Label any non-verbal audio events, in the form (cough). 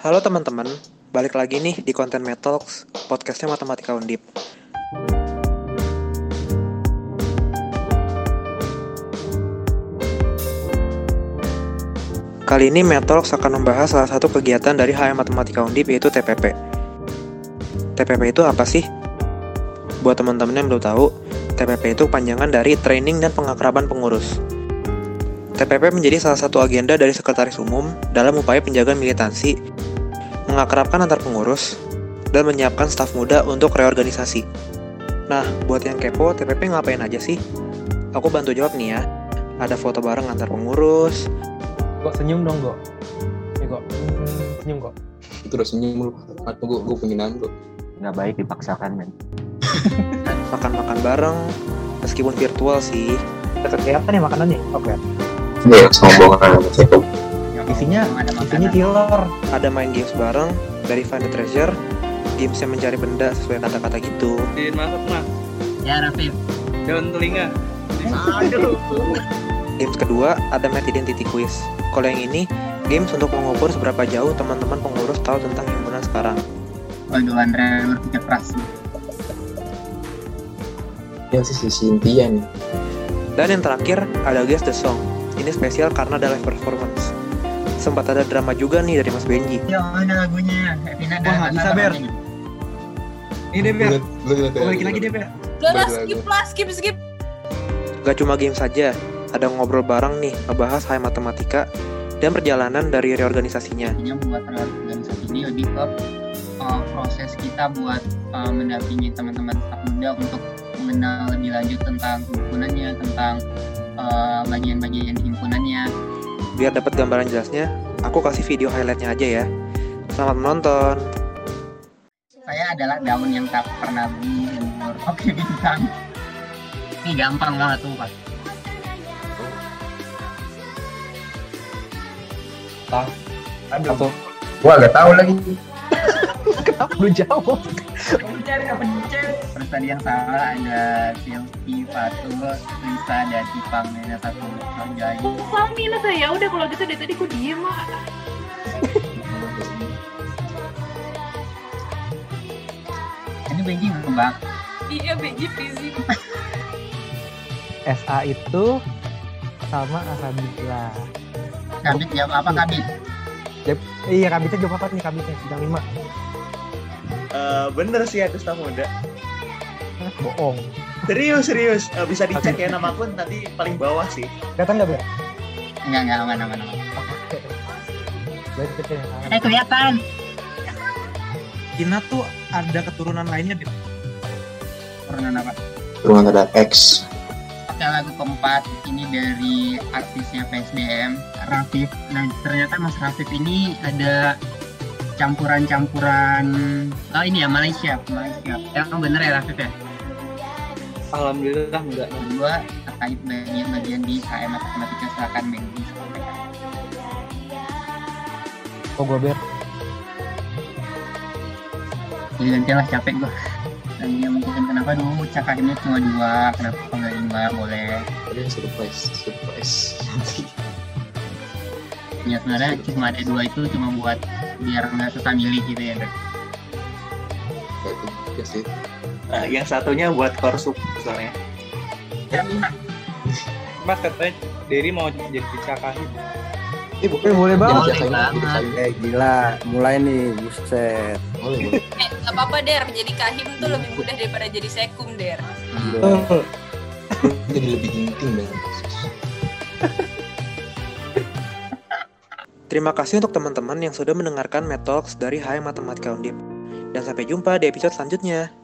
Halo teman-teman, balik lagi nih di konten Metalks, podcastnya Matematika Undip. Kali ini Metalks akan membahas salah satu kegiatan dari HM Matematika Undip yaitu TPP. TPP itu apa sih? Buat teman-teman yang belum tahu, TPP itu panjangan dari Training dan Pengakraban Pengurus. TPP menjadi salah satu agenda dari Sekretaris Umum dalam upaya penjagaan militansi, mengakrabkan antar pengurus, dan menyiapkan staf muda untuk reorganisasi. Nah, buat yang kepo, TPP ngapain aja sih? Aku bantu jawab nih ya. Ada foto bareng antar pengurus, Kok senyum dong, kok. Nih kok. Senyum kok. itu udah senyum lu aku gue gue penghinaan lu nggak baik dipaksakan men makan-makan bareng, meskipun virtual sih. Kelihatan ya makanannya? Oke. Ya sombongan cukup Isinya, ada isinya killer. Ada main games bareng, dari Find the Treasure, games yang mencari benda sesuai kata-kata gitu. Din masuk mas, Ya Rafif. daun telinga. Aduh. Games kedua ada Math Identity Quiz. Kalau yang ini, games untuk mengukur seberapa jauh teman-teman pengurus tahu tentang himpunan sekarang. Waduh Andre berpikir keras. ya sih si Cynthia nih Dan yang terakhir ada Guess the Song. Ini spesial karena ada live performance. Sempat ada drama juga nih dari Mas Benji. Ya ada lagunya. Vina ada. Wah, nggak bisa, Ber. Ini deh Ber, gue balikin lagi deh Ber. Udah lah, Balik lagi. skip lah, skip, skip. Gak cuma game saja, ada ngobrol bareng nih, ngebahas high matematika dan perjalanan dari reorganisasinya. Intinya buat organisasi ini lebih ke uh, proses kita buat uh, mendampingi teman-teman staf muda untuk mengenal lebih lanjut tentang himpunannya, tentang uh, bagian-bagian himpunannya. Biar dapat gambaran jelasnya, aku kasih video highlightnya aja ya. Selamat menonton. Saya adalah daun yang tak pernah gugur. Oke (laughs) bintang. Ini gampang banget tuh pak. Aduh. Atau- gua agak tahu lagi Kenapa (laughs) lu jawab? Terus tadi yang salah ada Silvi, Fatul, Lisa, dan Ipang ada satu Sonjai. Kok minus ya? Udah kalau gitu dari tadi ku diem ah. (laughs) Ini Benji ngembang. Iya, Benji freezing. (laughs) SA itu sama Asabila. Kabit jawab apa Kabit? Iya, kabitnya jawab apa nih kabitnya? Bidang lima. Eh, bener sih aku staf muda. Bohong. Serius serius, Eh, bisa dicek ya nama aku nanti paling bawah sih. Kelihatan nggak, Ber? Enggak, enggak, aman, aman, aman. Eh, kelihatan. Kina tuh ada keturunan lainnya di Turunan apa? ruangan ada X Oke, lagu keempat ini dari artisnya PSDM, Rafif. Nah, ternyata Mas Rafif ini ada campuran-campuran oh ini ya Malaysia. Malaysia. Yang bener ya Rafif ya? Alhamdulillah enggak. kedua terkait bagian-bagian di KM matematika silakan Benji Oh, gue Ber. jadi gantilah capek gua. Dan yang mungkin kenapa dulu cakapnya cuma dua kenapa enggak lima boleh. Ada surprise surprise. Ya sebenarnya cuma ada dua itu cuma buat biar nggak susah milih gitu ya Dok. ya sih Nah, yang satunya buat korsup soalnya. Mas katanya Derry mau jadi cakahi. eh Eh, boleh banget. Jadi Boleh banget. Eh gila, mulai nih, buset. boleh boleh Eh, gak apa-apa, Der. Jadi kahim tuh lebih mudah daripada jadi sekum, Der. Jadi lebih intim dengan Terima kasih untuk teman-teman yang sudah mendengarkan Metalks dari HM Matematika Undip. Dan sampai jumpa di episode selanjutnya.